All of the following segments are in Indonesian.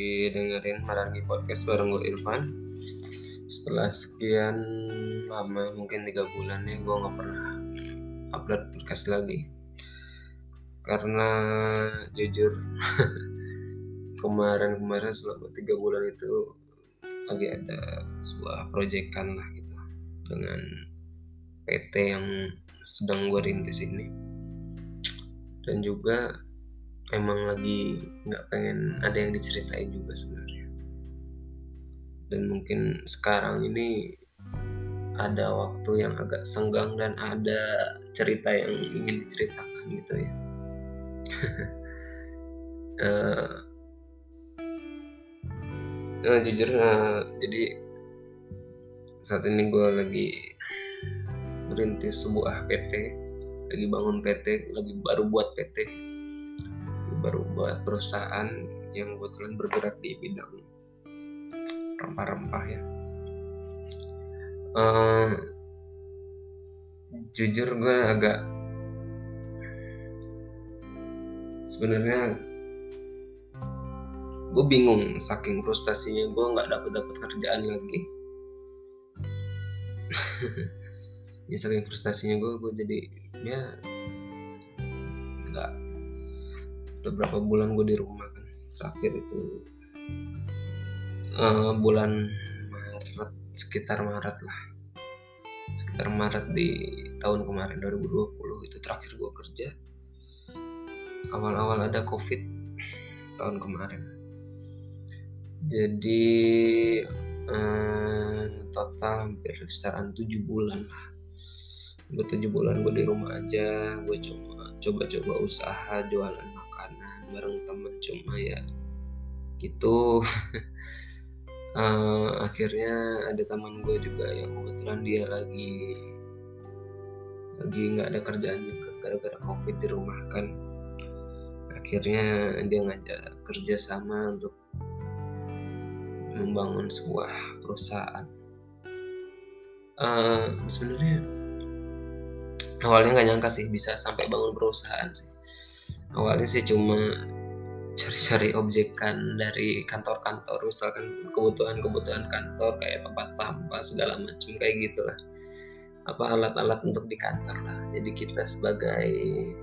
lagi dengerin Marangi Podcast bareng gue Irfan. Setelah sekian lama, mungkin tiga bulan ya gue gak pernah upload podcast lagi. Karena jujur kemarin-kemarin selama tiga bulan itu lagi ada sebuah proyekan lah gitu dengan PT yang sedang gue rintis ini. Dan juga emang lagi nggak pengen ada yang diceritain juga sebenarnya. Dan mungkin sekarang ini ada waktu yang agak senggang dan ada cerita yang ingin diceritakan gitu ya. Uh, uh, jujur uh, jadi saat ini gue lagi merintis sebuah PT lagi bangun PT lagi baru buat PT baru buat perusahaan yang kebetulan bergerak di bidang rempah-rempah ya. Uh, jujur gue agak sebenarnya gue bingung saking frustasinya gue nggak dapet dapet kerjaan lagi. Ya saking frustasinya gue gue jadi ya beberapa bulan gue di rumah kan. Terakhir itu uh, bulan Maret sekitar Maret lah. Sekitar Maret di tahun kemarin 2020 itu terakhir gue kerja. Awal-awal ada covid tahun kemarin. Jadi uh, total hampir kisaran 7 bulan lah. Hampir 7 bulan gue di rumah aja. Gue coba coba-coba usaha jualan bareng temen cuma ya gitu. Uh, akhirnya ada teman gue juga yang kebetulan dia lagi lagi nggak ada kerjaan juga gara-gara covid di rumah kan. Akhirnya dia ngajak kerja sama untuk membangun sebuah perusahaan. Uh, sebenarnya awalnya nggak nyangka sih bisa sampai bangun perusahaan sih awalnya sih cuma cari-cari objekan dari kantor-kantor misalkan kebutuhan-kebutuhan kantor kayak tempat sampah segala macam kayak gitulah. Apa alat-alat untuk di kantor lah. Jadi kita sebagai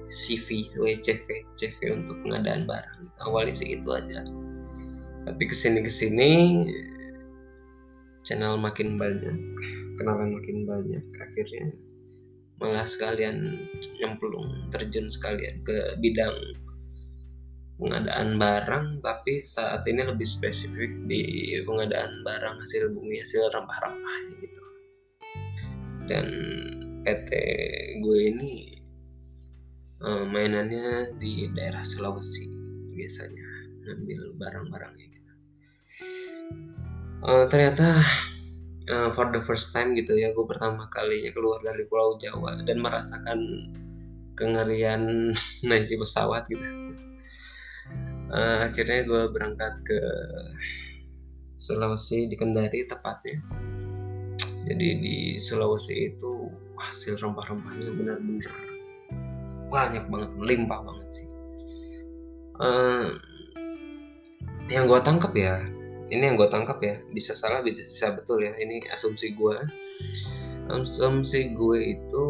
CV WCV CV untuk pengadaan barang. Awalnya sih itu aja. Tapi ke sini ke sini channel makin banyak kenalan makin banyak akhirnya malah sekalian nyemplung terjun sekalian ke bidang pengadaan barang tapi saat ini lebih spesifik di pengadaan barang hasil bumi hasil rempah-rempahnya gitu. Dan PT gue ini uh, mainannya di daerah Sulawesi biasanya ngambil barang-barangnya gitu. Uh, ternyata uh, for the first time gitu ya gue pertama kalinya keluar dari Pulau Jawa dan merasakan kengerian naik pesawat gitu. Uh, akhirnya gue berangkat ke Sulawesi di Kendari tepatnya. Jadi di Sulawesi itu hasil rempah-rempahnya benar-benar banyak banget melimpah banget sih. Uh, yang gue tangkap ya ini yang gue tangkap ya. Bisa salah bisa betul ya. Ini asumsi gue asumsi gue itu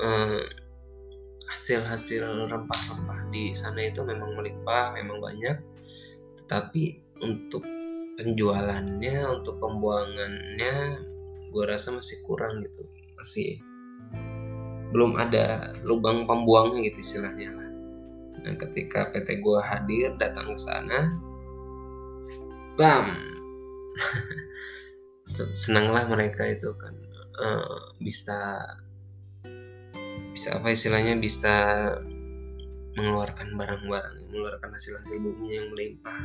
uh, hasil-hasil rempah-rempah di sana itu memang melimpah memang banyak. Tetapi untuk penjualannya untuk pembuangannya gue rasa masih kurang gitu. Masih belum ada lubang pembuangnya gitu istilahnya lah. Dan ketika PT gue hadir datang ke sana bam. Senanglah mereka itu kan. Uh, bisa bisa apa istilahnya bisa mengeluarkan barang-barang mengeluarkan hasil-hasil bumi yang melimpah.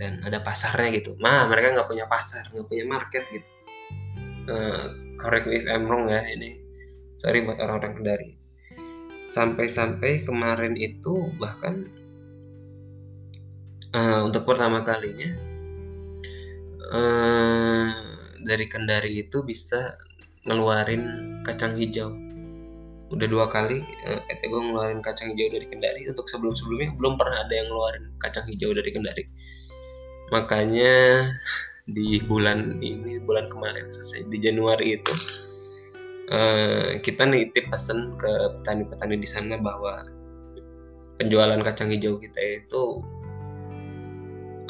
Dan ada pasarnya gitu. Mah mereka nggak punya pasar nggak punya market gitu. Uh, correct me if I'm wrong ya ini. Sorry buat orang-orang kendari sampai-sampai kemarin itu bahkan uh, untuk pertama kalinya uh, dari Kendari itu bisa ngeluarin kacang hijau. Udah dua kali uh, PT gue ngeluarin kacang hijau dari Kendari. Untuk sebelum sebelumnya belum pernah ada yang ngeluarin kacang hijau dari Kendari. Makanya di bulan ini bulan kemarin selesai di Januari itu uh, kita nitip pesan ke petani-petani di sana bahwa penjualan kacang hijau kita itu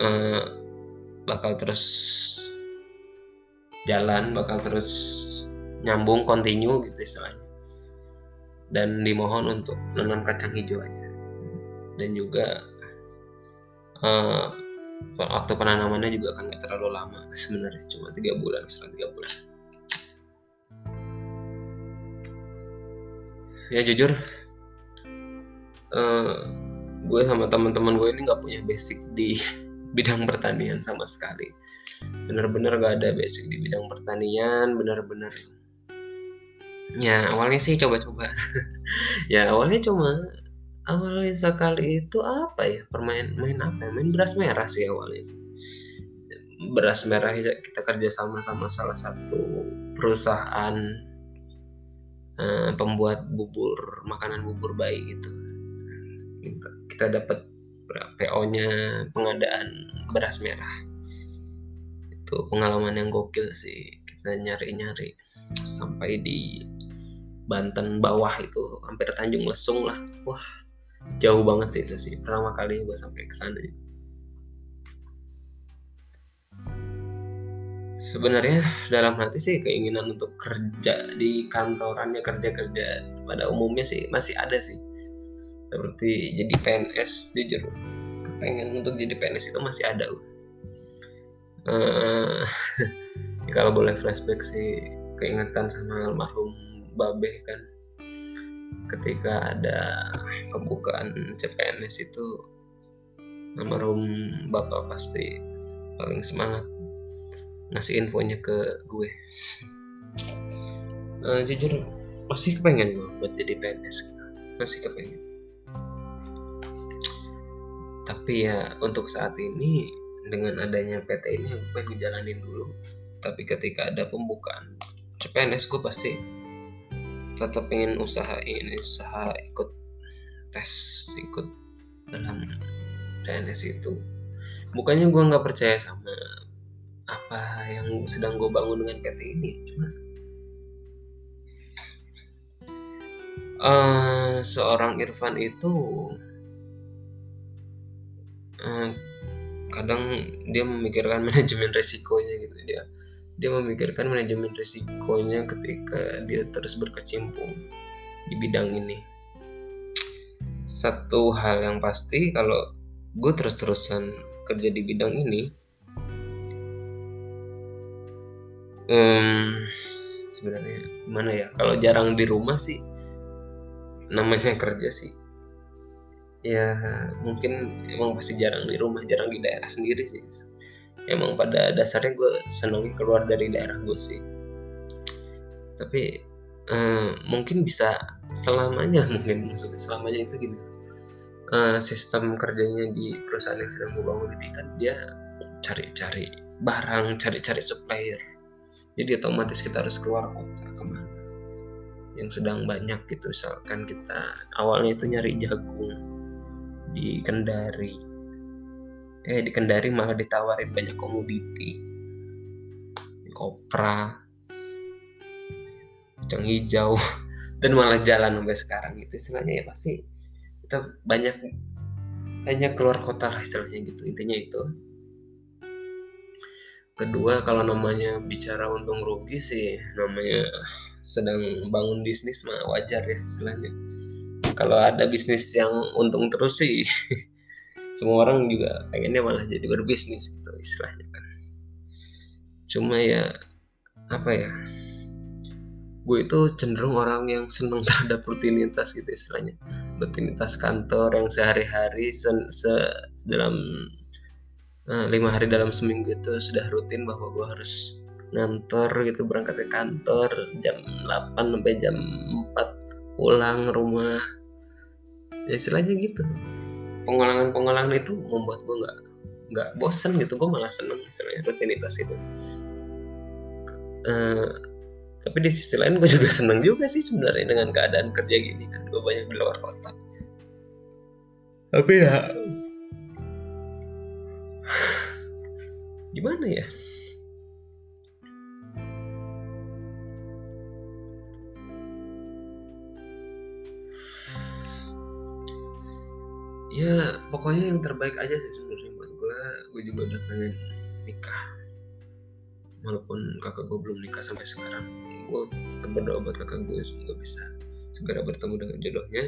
uh, bakal terus jalan bakal terus nyambung continue gitu istilahnya. Dan dimohon untuk nanam kacang hijau aja. Dan juga uh, waktu penanamannya juga akan gak terlalu lama sebenarnya. Cuma tiga bulan setelah tiga bulan. Ya jujur uh, gue sama teman-teman gue ini nggak punya basic di bidang pertanian sama sekali. Bener-bener gak ada basic di bidang pertanian bener-bener ya awalnya sih coba-coba. Ya awalnya cuma awalnya sekali itu apa ya? Permain main apa ya? main beras merah sih awalnya sih. Beras merah kita kerja sama sama salah satu perusahaan uh, pembuat bubur makanan bubur bayi gitu kita dapat PO-nya pengadaan beras merah. Itu pengalaman yang gokil sih kita nyari-nyari. Sampai di Banten bawah itu hampir Tanjung Lesung lah. Wah jauh banget sih itu sih pertama kali gue sampai ke sana. Sebenarnya dalam hati sih keinginan untuk kerja di kantorannya kerja-kerja pada umumnya sih masih ada sih seperti jadi PNS jujur. Pengen untuk jadi PNS itu masih ada uh, kalau boleh flashback sih keingetan sama almarhum Babe kan. Ketika ada pembukaan CPNS itu almarhum bapak pasti paling semangat ngasih infonya ke gue. Uh, jujur masih kepengen gue buat jadi PNS gitu. masih kepengen tapi ya untuk saat ini dengan adanya PT ini gue pengen ngejalanin dulu. Tapi ketika ada pembukaan CPNS gue pasti tetap pengen usaha ini usaha ikut tes ikut dalam PNS itu. Bukannya gue nggak percaya sama apa yang sedang gue bangun dengan PT ini cuma uh, seorang Irfan itu uh, kadang dia memikirkan manajemen resikonya gitu dia dia memikirkan manajemen risikonya ketika dia terus berkecimpung di bidang ini. Satu hal yang pasti kalau gue terus-terusan kerja di bidang ini, um, sebenarnya gimana ya? Kalau jarang di rumah sih, namanya kerja sih. Ya mungkin emang pasti jarang di rumah, jarang di daerah sendiri sih. Emang pada dasarnya gue seneng keluar dari daerah gue sih. Tapi uh, mungkin bisa selamanya mungkin maksudnya selamanya itu gini. Uh, sistem kerjanya di perusahaan yang sedang gue bangun ini kan dia cari-cari barang cari-cari supplier. Jadi otomatis kita harus keluar kota ke mana. Yang sedang banyak gitu misalkan kita awalnya itu nyari jagung di Kendari. Eh di Kendari malah ditawarin banyak komoditi. Kopra kacang hijau dan malah jalan sampai sekarang gitu. Istilahnya ya pasti kita banyak banyak keluar kota lah istilahnya gitu. Intinya itu. Kedua kalau namanya bicara untung rugi sih namanya sedang bangun bisnis mah wajar ya istilahnya kalau ada bisnis yang untung terus sih semua orang juga pengennya malah jadi berbisnis gitu istilahnya kan. Cuma ya apa ya gue itu cenderung orang yang seneng terhadap rutinitas gitu istilahnya. Rutinitas kantor yang sehari-hari se, se dalam uh, lima hari dalam seminggu itu sudah rutin bahwa gue harus ngantor gitu berangkat ke kantor jam 8 sampai jam 4 pulang rumah ya istilahnya gitu. Pengulangan-pengulangan itu membuat gue nggak nggak bosen gitu. Gue malah seneng misalnya rutinitas itu. Uh, tapi di sisi lain gue juga seneng juga sih sebenarnya dengan keadaan kerja gini kan. Gue banyak di luar kota. Tapi ya gimana ya pokoknya yang terbaik aja sih sebenarnya buat gue gue juga udah pengen nikah. Walaupun kakak gue belum nikah sampai sekarang gue tetap berdoa buat kakak gue semoga bisa segera bertemu dengan jodohnya.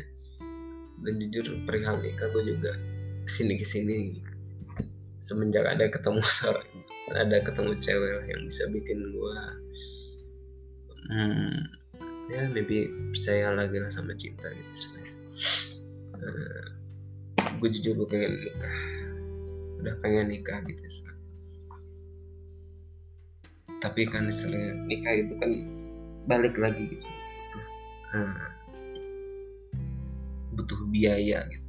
Dan jujur perihal nikah gue juga ke sini ke sini. Semenjak ada ketemu seorang ada ketemu cewek yang bisa bikin gue hmm, ya maybe percaya lagi lah sama cinta gitu sebenarnya uh, gue jujur gue pengen nikah. Udah pengen nikah gitu sih tapi kan istilah nikah itu kan balik lagi gitu. Butuh uh, butuh biaya gitu.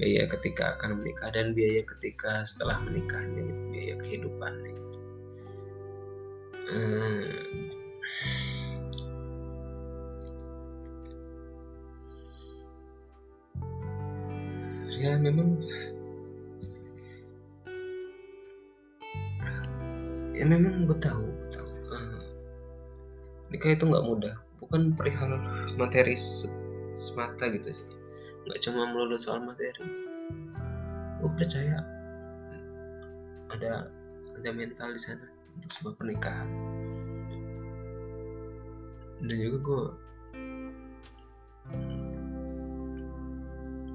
Biaya ketika akan menikah dan biaya ketika setelah menikahnya gitu biaya kehidupan gitu. Uh, ya memang ya memang gue tahu, tahu. Uh, nikah itu nggak mudah. Bukan perihal materi semata gitu sih. Nggak cuma melulu soal materi. Gue percaya ada ada mental di sana untuk sebuah pernikahan. Dan juga gue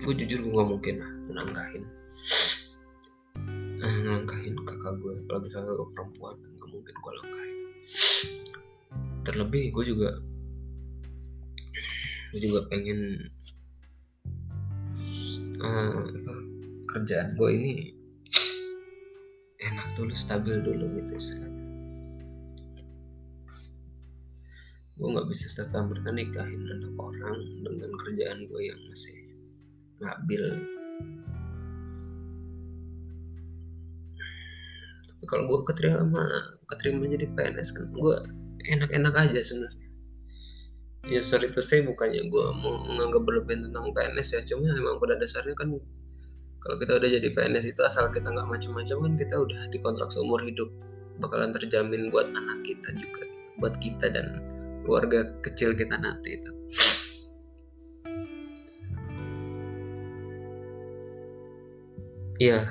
gue jujur gue gak mungkin lah nangkahin eh, ngelangkahin kakak gue apalagi kakak gue perempuan gak mungkin gue langkahin terlebih gue juga gue juga pengen uh, kerjaan gue ini enak dulu stabil dulu gitu istilahnya. Gue nggak bisa serta merta nikahin anak orang dengan kerjaan gue yang masih labil tapi kalau gue keterima keterima jadi PNS kan gue enak-enak aja sebenarnya. Ya sorry itu saya bukannya gue mau menganggap berlebihan tentang PNS ya cuma emang pada dasarnya kan kalau kita udah jadi PNS itu asal kita nggak macam-macam kan kita udah dikontrak seumur hidup. Bakalan terjamin buat anak kita juga buat kita dan keluarga kecil kita nanti itu ya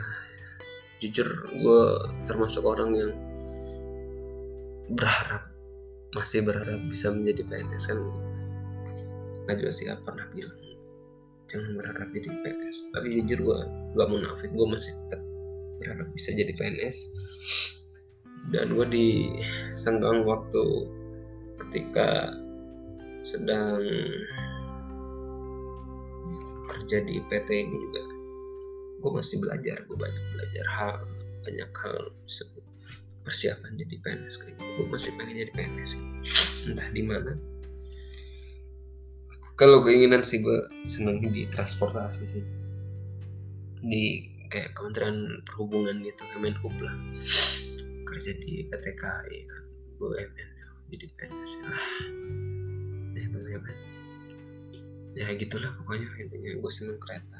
jujur gue termasuk orang yang berharap masih berharap bisa menjadi PNS kan. Najwa siapa pernah bilang jangan berharap jadi PNS tapi jujur gue gak munafik gue masih tetap berharap bisa jadi PNS dan gue di senggang waktu ketika sedang kerja di PT ini juga gue masih belajar gue banyak belajar hal banyak hal persiapan jadi PNS kayak gitu. Gue masih pengen jadi PNS entah di mana. Kalau keinginan sih gue seneng di transportasi sih. Di kayak Kementerian Perhubungan gitu Kemenhub lah. Kerja di PT KAI kan. BUMN jadi PNS ah ya BUMN ya gitulah pokoknya intinya. Gue seneng kereta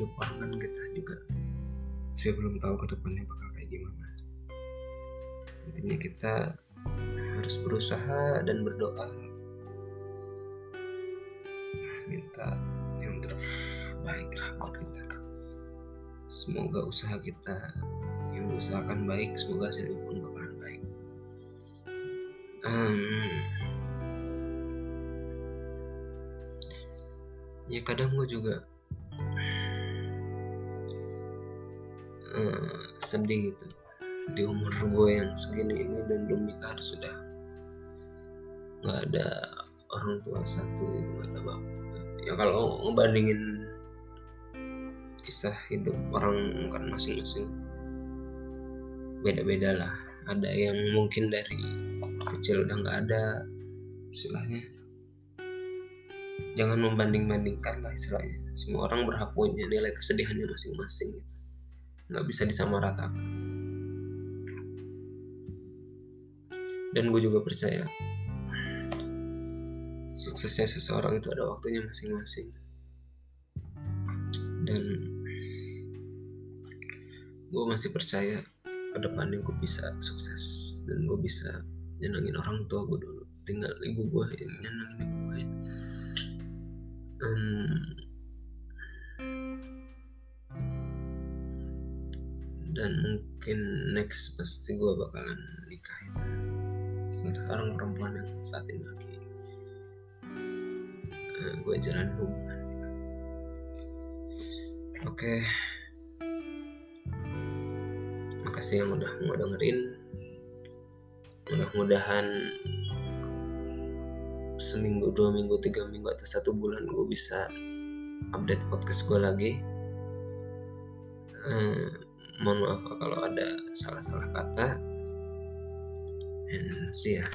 hidup orang kan kita juga. Saya belum tahu ke depannya bakal kayak gimana. Intinya kita harus berusaha dan berdoa. Minta yang terbaik lah buat kita. Semoga usaha kita yang berusahakan baik semoga hasilnya pun bakalan baik. Um, ya kadang gue juga sedih gitu. Di umur gue yang segini ini dan belum nikah sudah nggak ada orang tua satu itu nggak bapak ya kalau ngebandingin kisah hidup orang kan masing-masing beda-beda lah. Ada yang mungkin dari kecil udah nggak ada istilahnya. Jangan membanding-bandingkan lah istilahnya. Semua orang berhak punya nilai kesedihannya masing-masing. Nggak bisa disamaratakan. Dan gue juga percaya suksesnya seseorang itu ada waktunya masing-masing. Dan gue masih percaya ke depannya gue bisa sukses. Dan gue bisa nyenangin orang tua gue dulu. Tinggal ibu gue nyenangin ibu gue um, dan mungkin next pasti gue bakalan nikahin sekarang perempuan yang saat ini lagi uh, gue jalan hubungan oke. Okay. makasih yang udah mau dengerin. Mudah-mudahan seminggu dua minggu tiga minggu atau satu bulan gue bisa update podcast gue lagi. Uh, mohon maaf kalau ada salah-salah kata. And see ya